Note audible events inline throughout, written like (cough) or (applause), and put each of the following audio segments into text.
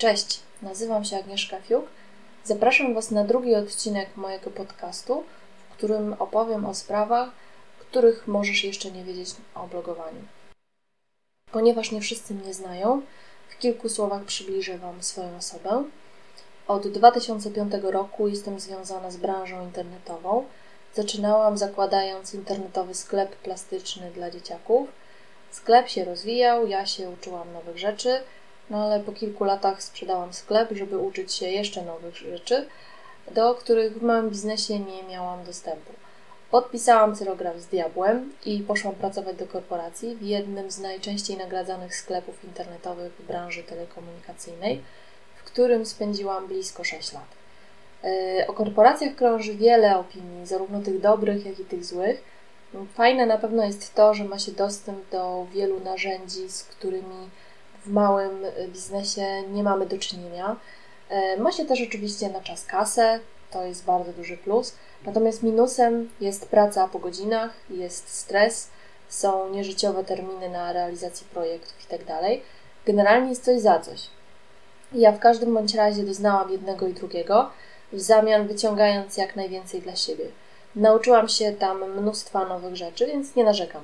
Cześć, nazywam się Agnieszka Fiuk. Zapraszam Was na drugi odcinek mojego podcastu, w którym opowiem o sprawach, których możesz jeszcze nie wiedzieć o blogowaniu. Ponieważ nie wszyscy mnie znają, w kilku słowach przybliżę Wam swoją osobę. Od 2005 roku jestem związana z branżą internetową. Zaczynałam zakładając internetowy sklep plastyczny dla dzieciaków. Sklep się rozwijał, ja się uczyłam nowych rzeczy, no ale po kilku latach sprzedałam sklep, żeby uczyć się jeszcze nowych rzeczy, do których w małym biznesie nie miałam dostępu. Podpisałam cyrograf z Diabłem i poszłam pracować do korporacji w jednym z najczęściej nagradzanych sklepów internetowych w branży telekomunikacyjnej, w którym spędziłam blisko 6 lat. E, o korporacjach krąży wiele opinii, zarówno tych dobrych, jak i tych złych. Fajne na pewno jest to, że ma się dostęp do wielu narzędzi, z którymi w małym biznesie nie mamy do czynienia. E, ma się też oczywiście na czas kasę, to jest bardzo duży plus. Natomiast minusem jest praca po godzinach, jest stres, są nieżyciowe terminy na realizację projektów itd. Tak Generalnie jest coś za coś. Ja w każdym bądź razie doznałam jednego i drugiego, w zamian wyciągając jak najwięcej dla siebie. Nauczyłam się tam mnóstwa nowych rzeczy, więc nie narzekam.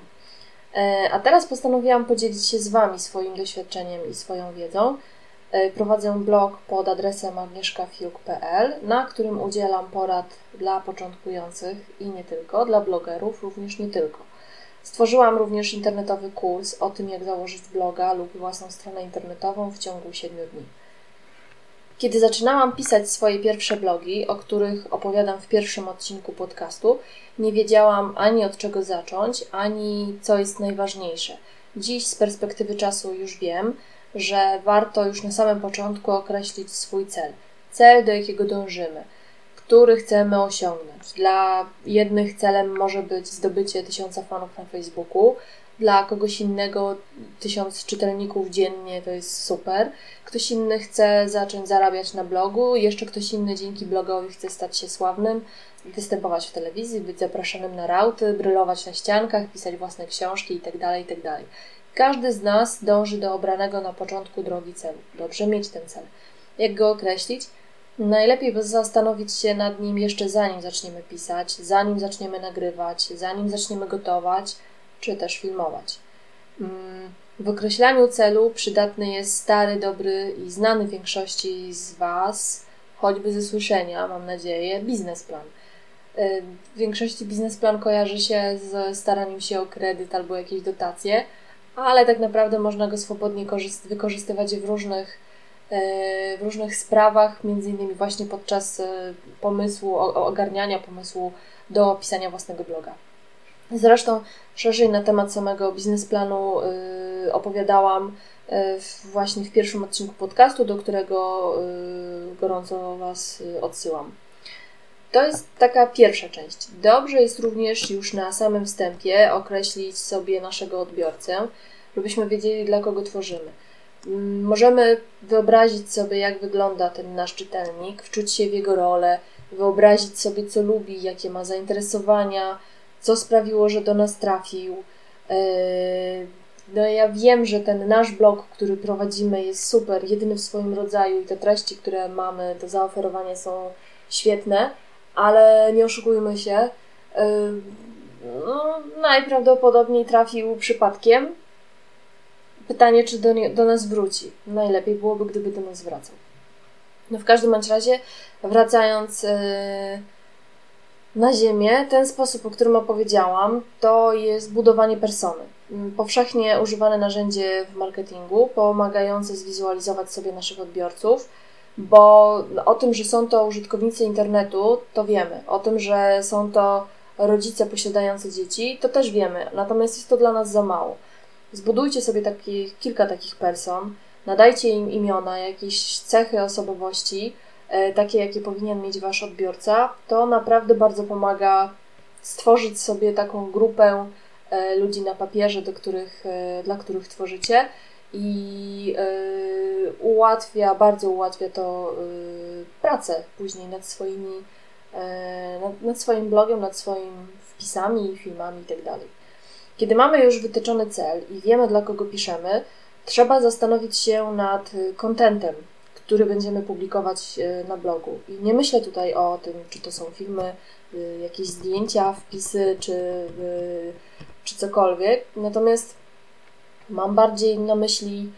E, a teraz postanowiłam podzielić się z Wami swoim doświadczeniem i swoją wiedzą. E, prowadzę blog pod adresem agnieszkafiuk.pl, na którym udzielam porad dla początkujących i nie tylko, dla blogerów, również nie tylko. Stworzyłam również internetowy kurs o tym, jak założyć bloga lub własną stronę internetową w ciągu 7 dni. Kiedy zaczynałam pisać swoje pierwsze blogi, o których opowiadam w pierwszym odcinku podcastu, nie wiedziałam ani od czego zacząć, ani co jest najważniejsze. Dziś z perspektywy czasu już wiem, że warto już na samym początku określić swój cel. Cel, do jakiego dążymy, który chcemy osiągnąć. Dla jednych celem może być zdobycie tysiąca fanów na Facebooku, dla kogoś innego tysiąc czytelników dziennie to jest super. Ktoś inny chce zacząć zarabiać na blogu, jeszcze ktoś inny dzięki blogowi chce stać się sławnym, występować w telewizji, być zapraszanym na rauty, brylować na ściankach, pisać własne książki itd. Tak itd. Tak Każdy z nas dąży do obranego na początku drogi celu. Dobrze mieć ten cel. Jak go określić? Najlepiej zastanowić się nad nim jeszcze zanim zaczniemy pisać, zanim zaczniemy nagrywać, zanim zaczniemy gotować, czy też filmować. Mm, w określaniu celu przydatny jest stary, dobry i znany większości z Was, choćby ze słyszenia, mam nadzieję, biznesplan. Y, w większości biznesplan kojarzy się ze staraniem się o kredyt albo jakieś dotacje, ale tak naprawdę można go swobodnie wykorzystywać w różnych, y, w różnych sprawach, między innymi właśnie podczas y, pomysłu, ogarniania pomysłu do pisania własnego bloga. Zresztą szerzej na temat samego biznesplanu yy, opowiadałam yy, właśnie w pierwszym odcinku podcastu, do którego yy, gorąco Was y, odsyłam. To jest taka pierwsza część. Dobrze jest również już na samym wstępie określić sobie naszego odbiorcę, żebyśmy wiedzieli, dla kogo tworzymy. Mm, możemy wyobrazić sobie, jak wygląda ten nasz czytelnik, wczuć się w jego rolę, wyobrazić sobie, co lubi, jakie ma zainteresowania, co sprawiło, że do nas trafił. E, no ja wiem, że ten nasz blog, który prowadzimy jest super, jedyny w swoim rodzaju i te treści, które mamy do zaoferowania są świetne, ale nie oszukujmy się, e, no, najprawdopodobniej trafił przypadkiem. Pytanie, czy do, nie, do nas wróci. Najlepiej byłoby, gdyby do nas wracał. No w każdym bądź razie, wracając... Yy, na ziemię, ten sposób, o którym opowiedziałam, to jest budowanie persony. Mm, powszechnie używane narzędzie w marketingu, pomagające zwizualizować sobie naszych odbiorców, bo o tym, że są to użytkownicy internetu, to wiemy. O tym, że są to rodzice posiadający dzieci, to też wiemy. Natomiast jest to dla nas za mało. Zbudujcie sobie takich, kilka takich person, nadajcie im imiona, jakieś cechy osobowości, takie, jakie powinien mieć Wasz odbiorca, to naprawdę bardzo pomaga stworzyć sobie taką grupę e, ludzi na papierze, do których, e, dla których tworzycie i ułatwia, bardzo ułatwia to pracę później nad swoimi, nad, nad swoim blogiem, nad swoimi wpisami, filmami itd. Tak Kiedy mamy już wytyczony cel i wiemy, dla kogo piszemy, trzeba zastanowić się nad kontentem, który będziemy publikować na blogu. I nie myślę tutaj o tym, czy to są filmy, jakieś zdjęcia, wpisy, czy, czy cokolwiek. Natomiast mam bardziej na myśli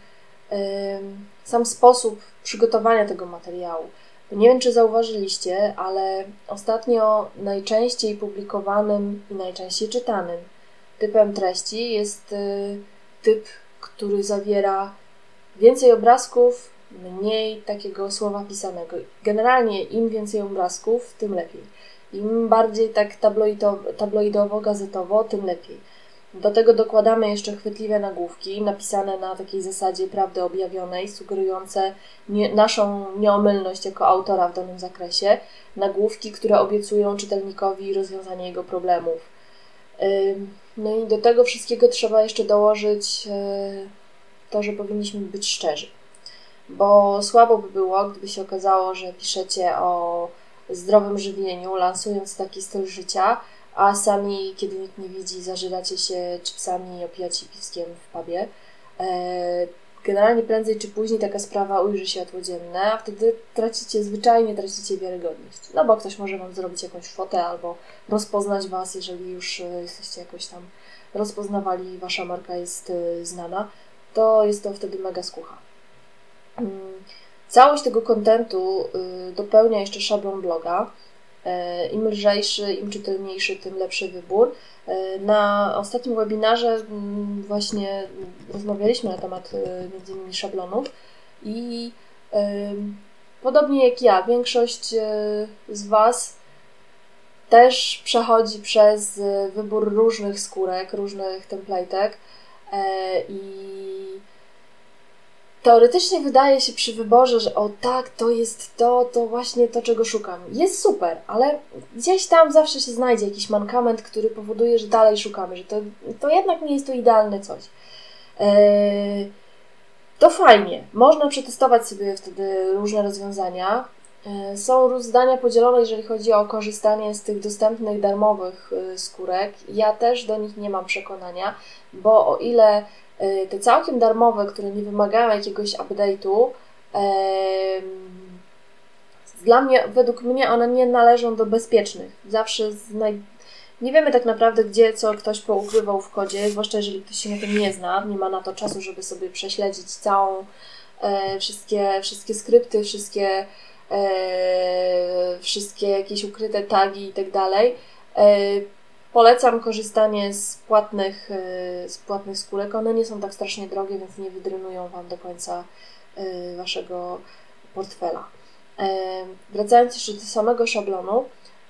sam sposób przygotowania tego materiału. Nie wiem, czy zauważyliście, ale ostatnio najczęściej publikowanym i najczęściej czytanym typem treści jest typ, który zawiera więcej obrazków, mniej takiego słowa pisanego. Generalnie im więcej obrazków, tym lepiej. Im bardziej tak tabloidowo, gazetowo, tym lepiej. Do tego dokładamy jeszcze chwytliwe nagłówki, napisane na takiej zasadzie prawdy objawionej, sugerujące nie, naszą nieomylność jako autora w danym zakresie, nagłówki, które obiecują czytelnikowi rozwiązanie jego problemów. No i do tego wszystkiego trzeba jeszcze dołożyć e, to, że powinniśmy być szczerzy. Bo słabo by było, gdyby się okazało, że piszecie o zdrowym żywieniu, lansując taki styl życia, a sami, kiedy nikt nie widzi, zażywacie się chipsami i opijacie piwskiem w pubie. E, generalnie prędzej czy później taka sprawa ujrzy światło dzienne, a wtedy tracicie, zwyczajnie tracicie wiarygodność. No bo ktoś może Wam zrobić jakąś fotę albo rozpoznać Was, jeżeli już e, jesteście jakoś tam rozpoznawali, Wasza marka jest e, znana, to jest to wtedy mega skucha. Mm, całość tego kontentu dopełnia jeszcze szablon bloga, E, Im lżejszy, im czytelniejszy, tym lepszy wybór. E, na ostatnim webinarze mm, właśnie rozmawialiśmy na temat e, między innymi szablonów i podobnie jak ja, większość z Was też przechodzi przez wybór różnych skórek, różnych templatek i teoretycznie wydaje się przy wyborze, że o tak, to jest to, to właśnie to, czego szukam. Jest super, ale gdzieś tam zawsze się znajdzie jakiś mankament, który powoduje, że dalej szukamy, że to, to jednak nie jest to idealne coś. Eee, to fajnie. Można przetestować sobie wtedy różne rozwiązania. Eee, są zdania podzielone, jeżeli chodzi o korzystanie z tych dostępnych darmowych y, skórek. Ja też do nich nie mam przekonania, bo o ile E, te całkiem darmowe, które nie wymagają jakiegoś update'u, dla mnie, według mnie one nie należą do bezpiecznych. Zawsze znaj... nie wiemy tak naprawdę, gdzie co ktoś poukrywał w kodzie, zwłaszcza jeżeli ktoś się na tym nie zna, nie ma na to czasu, żeby sobie prześledzić całą, e, wszystkie, wszystkie skrypty, wszystkie, e, wszystkie jakieś ukryte tagi i tak dalej. E, Polecam korzystanie z płatnych, y, z płatnych skórek. One nie są tak strasznie drogie, więc nie wydrenują Wam do końca Waszego portfela. E, wracając jeszcze do samego szablonu,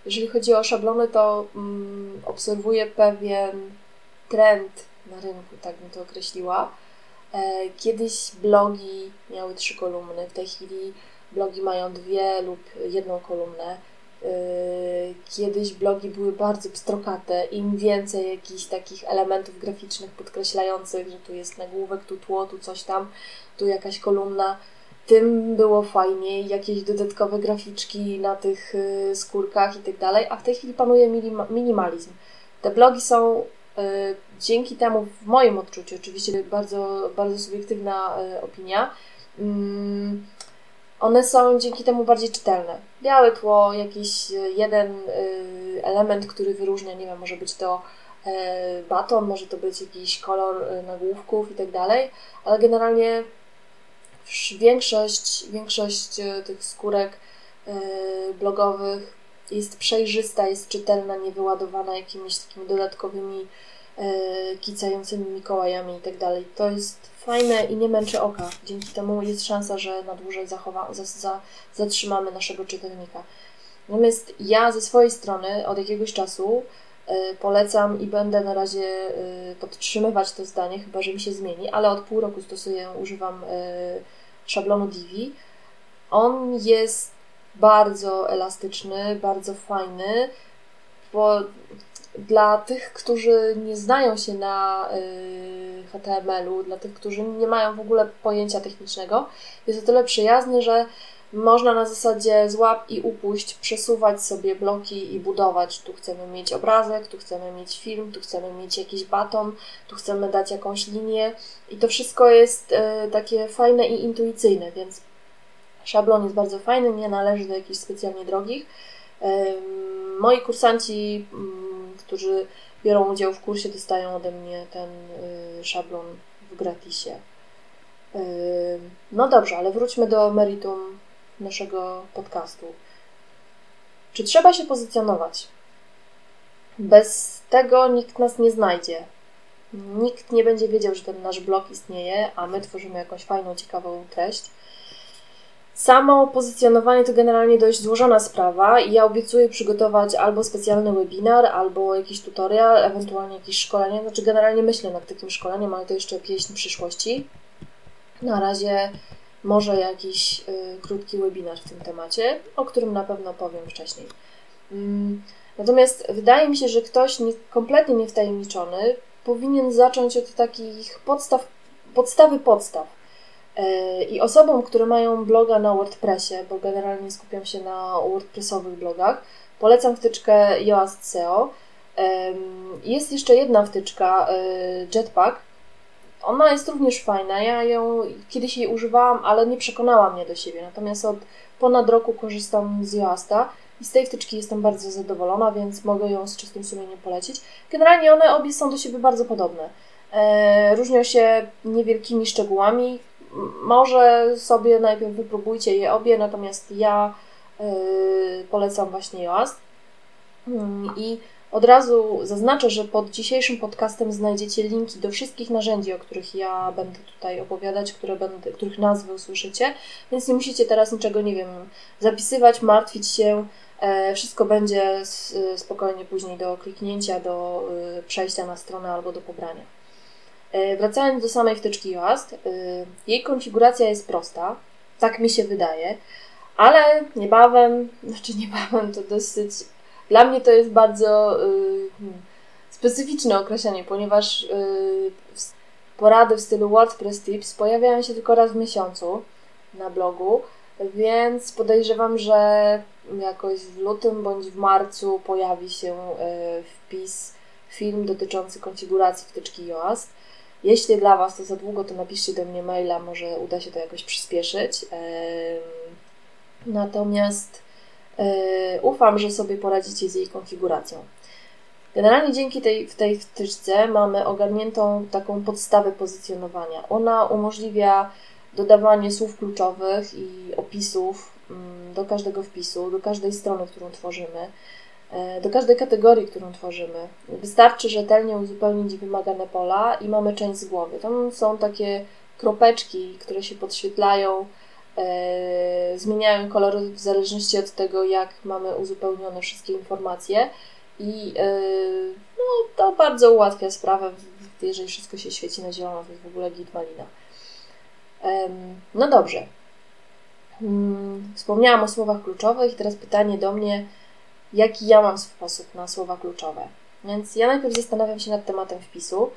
jeżeli chodzi o szablony, to mm, obserwuję pewien trend na rynku, tak bym to określiła. E, kiedyś blogi miały trzy kolumny, w tej chwili blogi mają dwie lub jedną kolumnę. Yy, kiedyś blogi były bardzo pstrokate. Im więcej jakichś takich elementów graficznych podkreślających, że tu jest nagłówek, tu tło, tu coś tam, tu jakaś kolumna, tym było fajniej. Jakieś dodatkowe graficzki na tych yy, skórkach i tak dalej. A w tej chwili panuje minimalizm. Te blogi są yy, dzięki temu, w moim odczuciu, oczywiście bardzo, bardzo subiektywna opinia, mm, one są dzięki temu bardziej czytelne. Białe tło, jakiś e, jeden e, element, który wyróżnia, nie wiem, może być to e, baton, może to być jakiś kolor nagłówków i tak dalej, ale generalnie większość, większość tych skórek blogowych jest przejrzysta, jest czytelna, niewyładowana jakimiś takimi dodatkowymi kicającymi Mikołajami i tak dalej. To jest fajne i nie męczy oka. Dzięki temu jest szansa, że na dłużej zachowa, za, za, zatrzymamy naszego czytelnika. Natomiast ja ze swojej strony od jakiegoś czasu y, polecam i będę na razie y, podtrzymywać to zdanie, chyba że mi się zmieni, ale od pół roku stosuję, używam szablonu Divi. On jest bardzo elastyczny, bardzo fajny, bo dla tych, którzy nie znają się na y, HTML-u, dla tych, którzy nie mają w ogóle pojęcia technicznego, jest o tyle przyjazny, że można na zasadzie złap i upuść przesuwać sobie bloki i budować. Tu chcemy mieć obrazek, tu chcemy mieć film, tu chcemy mieć jakiś baton, tu chcemy dać jakąś linię i to wszystko jest y, takie fajne i intuicyjne, więc Szablon jest bardzo fajny, nie należy do jakichś specjalnie drogich. Moi kursanci, mm, którzy biorą udział w kursie, dostają ode mnie ten y, szablon w gratisie. No dobrze, ale wróćmy do meritum naszego podcastu. Czy trzeba się pozycjonować? Bez tego nikt nas nie znajdzie. Nikt nie będzie wiedział, że ten nasz blog istnieje, a my tworzymy jakąś fajną, ciekawą treść. Samo pozycjonowanie to generalnie dość złożona sprawa i ja obiecuję przygotować albo specjalny webinar, albo jakiś tutorial, ewentualnie jakieś szkolenie. Znaczy, generalnie myślę nad takim szkoleniem, ale to jeszcze pieśń przyszłości. Na razie może jakiś y, krótki webinar w tym temacie, o którym na pewno powiem wcześniej. Mm, natomiast wydaje mi się, że ktoś nie, kompletnie niewtajemniczony powinien zacząć od takich podstaw, podstawy podstaw. Y, I osobom, które mają bloga na WordPressie, bo generalnie skupiam się na WordPressowych blogach, polecam wtyczkę Yoast SEO. Jest jeszcze jedna wtyczka, y, Jetpack, ona jest również fajna. Ja ją kiedyś jej używałam, ale nie przekonała mnie do siebie. Natomiast od ponad roku korzystam z Yoasta i z tej wtyczki jestem bardzo zadowolona, więc mogę ją z czystym sumieniem polecić. Generalnie one obie są do siebie bardzo podobne. E, różnią się niewielkimi szczegółami. Może sobie najpierw wypróbujcie je obie, natomiast ja e, polecam właśnie Yoast. Mm, I od razu zaznaczę, że pod dzisiejszym podcastem znajdziecie linki do wszystkich narzędzi, o których ja będę tutaj opowiadać, które będę, których nazwy usłyszycie, więc nie musicie teraz niczego, nie wiem, zapisywać, martwić się. E, wszystko będzie spokojnie później do kliknięcia, do y, przejścia na stronę albo do pobrania. E, wracając do samej wtyczki Yoast, y, jej konfiguracja jest prosta, tak mi się wydaje, ale niebawem, (laughs) znaczy niebawem to dosyć dla mnie to jest bardzo y, hmm, specyficzne określenie, ponieważ porady w stylu WordPress Tips pojawiają się tylko raz w miesiącu na blogu, więc podejrzewam, że jakoś w lutym bądź w marcu pojawi się wpis, film dotyczący konfiguracji wtyczki Yoast. Jeśli dla Was to za długo, to napiszcie do mnie maila, może uda się to jakoś przyspieszyć. Natomiast E, ufam, że sobie poradzicie z jej konfiguracją. Generalnie dzięki tej, w tej wtyczce mamy ogarniętą taką podstawę pozycjonowania. Ona umożliwia dodawanie słów kluczowych i opisów mm, do każdego wpisu, do każdej strony, którą tworzymy, do każdej kategorii, którą tworzymy. Wystarczy rzetelnie uzupełnić wymagane pola i mamy część z głowy. Tam są takie kropeczki, które się podświetlają E, zmieniają kolor w zależności od tego, jak mamy uzupełnione wszystkie informacje. I e, no, to bardzo ułatwia sprawę, jeżeli wszystko się świeci na zielono, to jest w ogóle git malina. No dobrze. Mm, wspomniałam o słowach kluczowych teraz pytanie do mnie, jaki ja mam sposób na słowa kluczowe. Więc ja najpierw zastanawiam się nad tematem wpisu.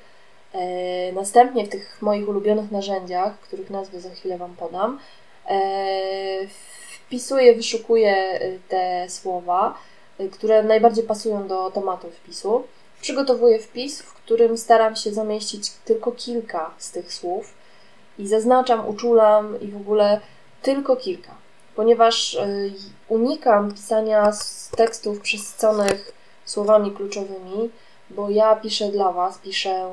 E, następnie w tych moich ulubionych narzędziach, których nazwy za chwilę Wam podam, E, wpisuję, wyszukuję e, te słowa, które najbardziej pasują do tematu wpisu. Przygotowuję wpis, w którym staram się zamieścić tylko kilka z tych słów i zaznaczam, uczulam i w ogóle tylko kilka, ponieważ unikam pisania tekstów przesyconych słowami kluczowymi, bo ja piszę dla Was, piszę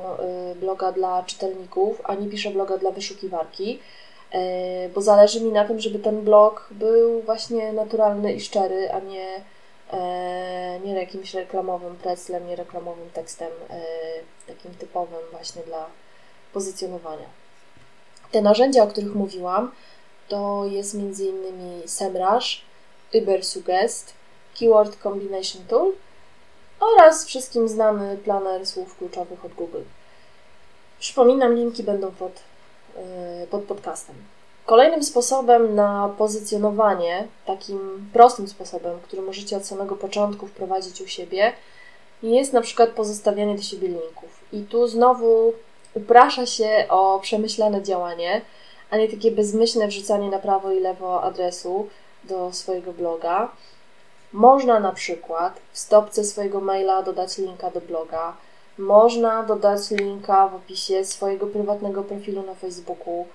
bloga dla czytelników, a nie piszę bloga dla wyszukiwarki. E, bo zależy mi na tym, żeby ten blog był właśnie naturalny i szczery, a nie, e, nie jakimś reklamowym preslem, nie reklamowym tekstem takim typowym właśnie dla pozycjonowania. Te narzędzia, o których mówiłam, to jest m.in. SEMrush, Ubersuggest, Keyword Combination Tool oraz wszystkim znany planer słów kluczowych od Google. Przypominam, linki będą pod Y, pod podcastem. Kolejnym sposobem na pozycjonowanie, takim prostym sposobem, który możecie od samego początku wprowadzić u siebie, jest na przykład pozostawianie do siebie linków. I tu znowu uprasza się o przemyślane działanie, a nie takie bezmyślne wrzucanie na prawo i lewo adresu do swojego bloga. Można na przykład w stopce swojego maila dodać linka do bloga, można dodać linka w opisie swojego prywatnego profilu na Facebooku.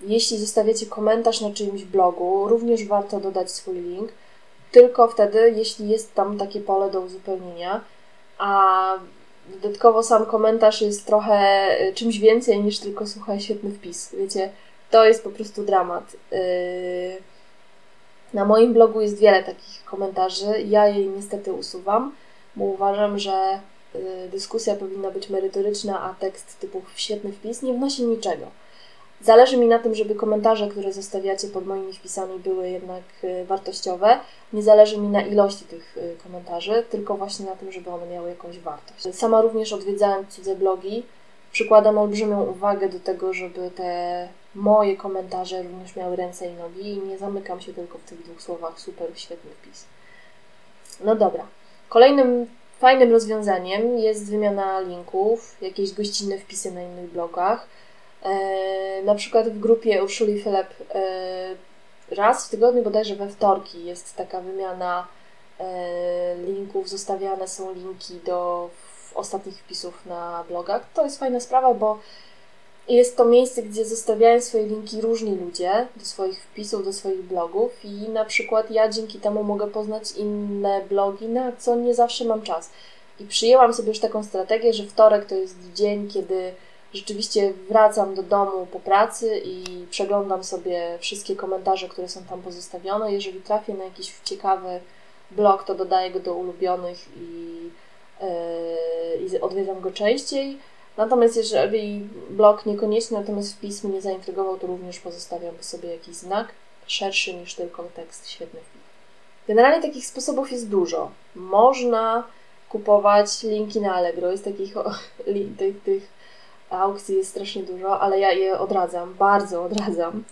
jeśli zostawiacie komentarz na czyimś blogu, również warto dodać swój link, tylko wtedy, jeśli jest tam takie pole do uzupełnienia, a dodatkowo sam komentarz jest trochę y, czymś więcej niż tylko słuchaj, świetny wpis. Wiecie, to jest po prostu dramat. Yy, na moim blogu jest wiele takich komentarzy. Ja je niestety usuwam, bo uważam, że y, dyskusja powinna być merytoryczna, a tekst typu świetny wpis nie wnosi niczego. Zależy mi na tym, żeby komentarze, które zostawiacie pod moimi wpisami, były jednak y, wartościowe. Nie zależy mi na ilości tych y, komentarzy, tylko właśnie na tym, żeby one miały jakąś wartość. Sama również odwiedzałem cudze blogi. Przykładam olbrzymią uwagę do tego, żeby te moje komentarze również miały ręce i nogi i nie zamykam się tylko w tych dwóch słowach super, świetny wpis. No dobra. Kolejnym fajnym rozwiązaniem jest wymiana linków, jakieś gościnne wpisy na innych blogach. E, na przykład w grupie Urszuli Filip e, raz w tygodniu, bodajże we wtorki, jest taka wymiana e, linków, zostawiane są linki do ostatnich wpisów na blogach. To jest fajna sprawa, bo jest to miejsce, gdzie zostawiają swoje linki różni ludzie do swoich wpisów, do swoich blogów i na przykład ja dzięki temu mogę poznać inne blogi, na co nie zawsze mam czas. I przyjęłam sobie już taką strategię, że wtorek to jest dzień, kiedy rzeczywiście wracam do domu po pracy i przeglądam sobie wszystkie komentarze, które są tam pozostawione. Jeżeli trafię na jakiś ciekawy blog, to dodaję go do ulubionych i, yy, i odwiedzam go częściej. Natomiast jeżeli blog niekoniecznie, natomiast wpis mnie zaintrygował, to również pozostawiam sobie jakiś znak szerszy niż tylko tekst świetny wpis. Generalnie takich sposobów jest dużo. Można kupować linki na Allegro. Jest takich (laughs) tych, tych aukcji jest strasznie dużo, ale ja je odradzam, bardzo odradzam,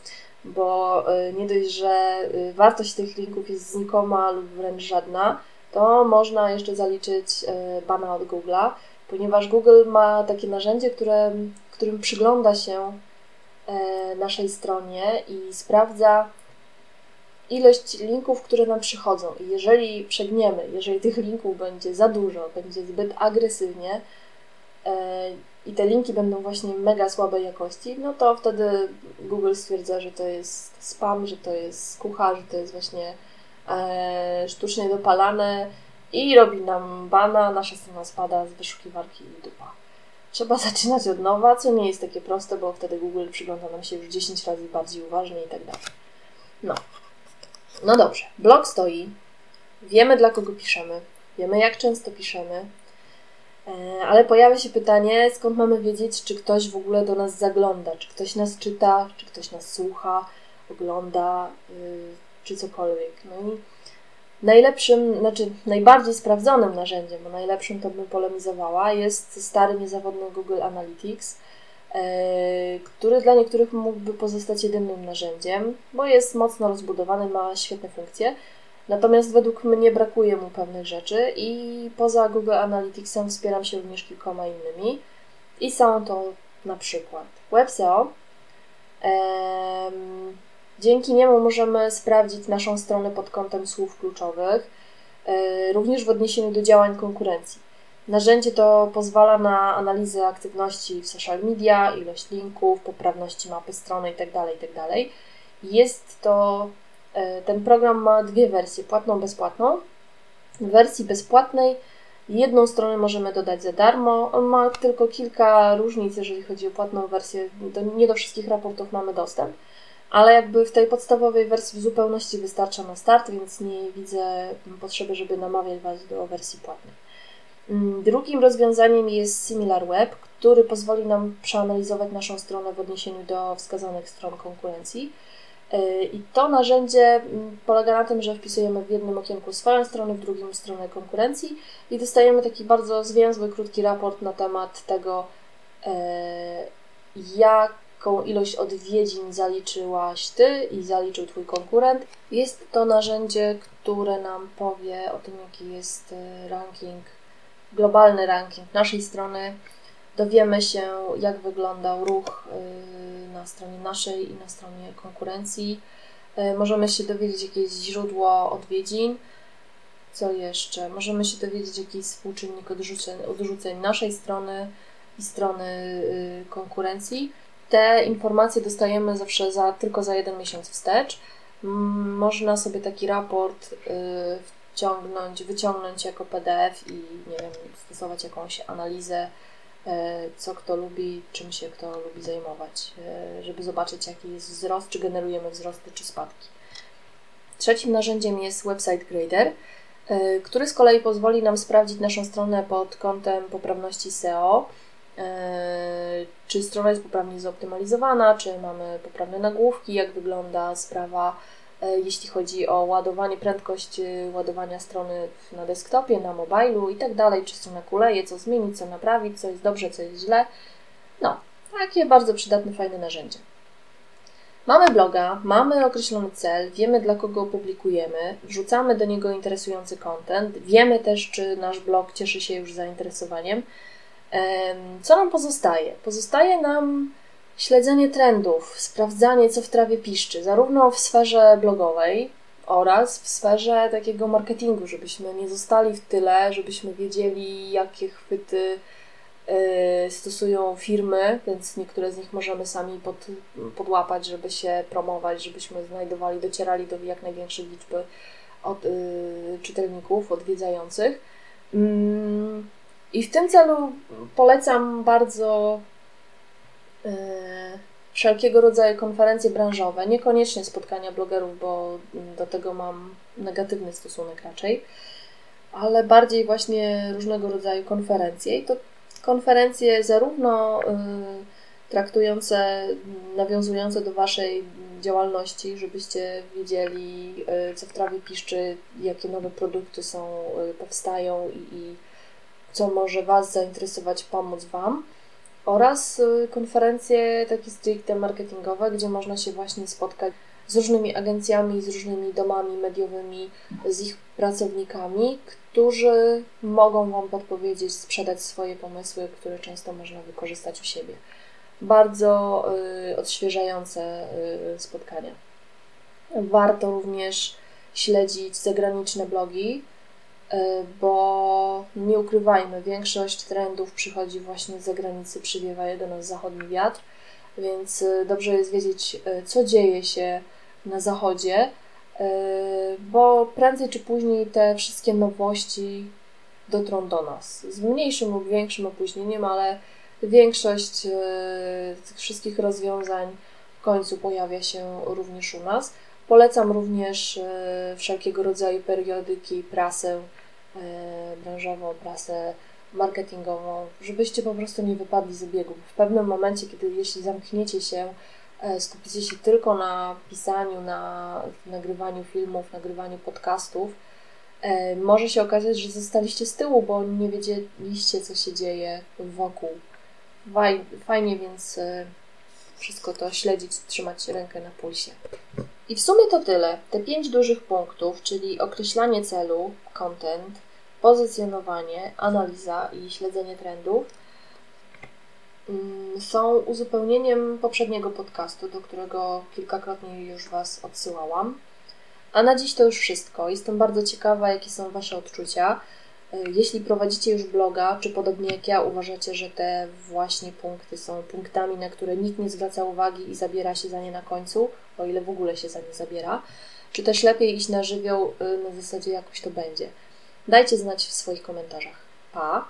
bo y, nie dość, że y, wartość tych linków jest znikoma lub wręcz żadna, to można jeszcze zaliczyć y, bana od Google'a, ponieważ Google ma takie narzędzie, które, którym przygląda się naszej stronie i sprawdza ilość linków, które nam przychodzą. I jeżeli przegniemy, jeżeli tych linków będzie za dużo, będzie zbyt agresywnie, i te linki będą właśnie mega słabej jakości, no to wtedy Google stwierdza, że to jest spam, że to jest kucha, że to jest właśnie e, sztucznie dopalane i robi nam bana, nasza strona spada z wyszukiwarki i dupa. Trzeba (laughs) zaczynać od nowa, co nie jest takie proste, bo wtedy Google przygląda nam się już 10 razy bardziej uważnie i tak dalej. No. No dobrze, blog stoi, wiemy dla kogo piszemy, wiemy jak często piszemy, E, ale pojawia się pytanie, skąd mamy wiedzieć, czy ktoś w ogóle do nas zagląda, czy ktoś nas czyta, czy ktoś nas słucha, ogląda, y, czy cokolwiek. No i najlepszym, znaczy najbardziej sprawdzonym narzędziem, bo najlepszym to bym polemizowała, jest stary, niezawodny Google Analytics, e, który dla niektórych mógłby pozostać jedynym narzędziem, bo jest mocno rozbudowany, ma świetne funkcje, Natomiast według mnie brakuje mu pewnych rzeczy i poza Google Analyticsem wspieram się również kilkoma innymi. I są to na przykład WebSEO. Dzięki niemu możemy sprawdzić naszą stronę pod kątem słów kluczowych, e, również w odniesieniu do działań konkurencji. Narzędzie to pozwala na analizę aktywności w social media, ilość linków, poprawności mapy strony itd. Tak itd. Tak Jest to E, ten program ma dwie wersje, płatną, bezpłatną. W wersji bezpłatnej jedną stronę możemy dodać za darmo. On ma tylko kilka różnic, jeżeli chodzi o płatną wersję. Do, nie do wszystkich raportów mamy dostęp, ale jakby w tej podstawowej wersji w zupełności wystarcza na start, więc nie widzę potrzeby, żeby namawiać Was do wersji płatnej. Mm, drugim rozwiązaniem jest SimilarWeb, który pozwoli nam przeanalizować naszą stronę w odniesieniu do wskazanych stron konkurencji. E, I to narzędzie mm, polega na tym, że wpisujemy w jednym okienku swoją stronę, w drugim stronę konkurencji i dostajemy taki bardzo zwięzły, krótki raport na temat tego, e, jaką ilość odwiedzin zaliczyłaś Ty i zaliczył Twój konkurent. Jest to narzędzie, które nam powie o tym, jaki jest e, ranking, globalny ranking naszej strony, dowiemy się, jak wyglądał ruch y, na stronie naszej i na stronie konkurencji. Y, możemy się dowiedzieć jakieś źródło odwiedzin. Co jeszcze? Możemy się dowiedzieć jakiś współczynnik odrzuceń, odrzuceń naszej strony i strony y, konkurencji. Te informacje dostajemy zawsze za, tylko za jeden miesiąc wstecz. Można sobie taki raport y, wciągnąć, wyciągnąć jako PDF i nie wiem, stosować jakąś analizę, y, co kto lubi, czym się kto lubi zajmować, y, żeby zobaczyć, jaki jest wzrost, czy generujemy wzrosty, czy spadki. Trzecim narzędziem jest Website Grader, który z kolei pozwoli nam sprawdzić naszą stronę pod kątem poprawności SEO czy strona jest poprawnie zoptymalizowana, czy mamy poprawne nagłówki, jak wygląda sprawa, e, jeśli chodzi o ładowanie, prędkość e, ładowania strony na desktopie, na mobilu i tak dalej, czy strona kuleje, co zmienić, co naprawić, co jest dobrze, co jest źle. No, takie bardzo przydatne, fajne narzędzie. Mamy bloga, mamy określony cel, wiemy dla kogo publikujemy, wrzucamy do niego interesujący content, wiemy też, czy nasz blog cieszy się już zainteresowaniem. Co nam pozostaje? Pozostaje nam śledzenie trendów, sprawdzanie, co w trawie piszczy, zarówno w sferze blogowej oraz w sferze takiego marketingu, żebyśmy nie zostali w tyle, żebyśmy wiedzieli, jakie chwyty y, stosują firmy, więc niektóre z nich możemy sami pod, podłapać, żeby się promować, żebyśmy znajdowali, docierali do jak największej liczby od, y, czytelników, odwiedzających. Mm, i w tym celu polecam bardzo yy, wszelkiego rodzaju konferencje branżowe, niekoniecznie spotkania blogerów, bo do tego mam negatywny stosunek raczej, ale bardziej właśnie różnego rodzaju konferencje. I to konferencje zarówno yy, traktujące, nawiązujące do Waszej działalności, żebyście wiedzieli, yy, co w trawie piszczy, jakie nowe produkty są, powstają i, i co może Was zainteresować, pomóc Wam. Oraz y, konferencje takie stricte marketingowe, gdzie można się właśnie spotkać z różnymi agencjami, z różnymi domami mediowymi, z ich pracownikami, którzy mogą Wam podpowiedzieć, sprzedać swoje pomysły, które często można wykorzystać u siebie. Bardzo y, odświeżające y, spotkania. Warto również śledzić zagraniczne blogi, bo nie ukrywajmy, większość trendów przychodzi właśnie z zagranicy, przywiewa do nas zachodni wiatr, więc e, dobrze jest wiedzieć, e, co dzieje się na zachodzie, bo prędzej czy później te wszystkie nowości dotrą do nas. Z mniejszym lub większym opóźnieniem, ale większość tych wszystkich rozwiązań w końcu pojawia się również u nas. Polecam również wszelkiego rodzaju periodyki, prasę E, branżową, prasę marketingową, żebyście po prostu nie wypadli z biegu. W pewnym momencie, kiedy jeśli zamkniecie się, e, skupicie się tylko na pisaniu, na nagrywaniu filmów, nagrywaniu podcastów, e, może się okazać, że zostaliście z tyłu, bo nie wiedzieliście, co się dzieje wokół. Fajnie więc wszystko to śledzić, trzymać rękę na pulsie. I w sumie to tyle. Te pięć dużych punktów, czyli określanie celu, content, pozycjonowanie, analiza i śledzenie trendów mm, są uzupełnieniem poprzedniego podcastu, do którego kilkakrotnie już Was odsyłałam. A na dziś to już wszystko. Jestem bardzo ciekawa, jakie są Wasze odczucia. Y, jeśli prowadzicie już bloga, czy podobnie jak ja uważacie, że te właśnie punkty są punktami, na które nikt nie zwraca uwagi i zabiera się za nie na końcu, o ile w ogóle się za nie zabiera, czy też lepiej iść na żywioł y, na zasadzie jakoś to będzie. Dajcie znać w swoich komentarzach. Pa!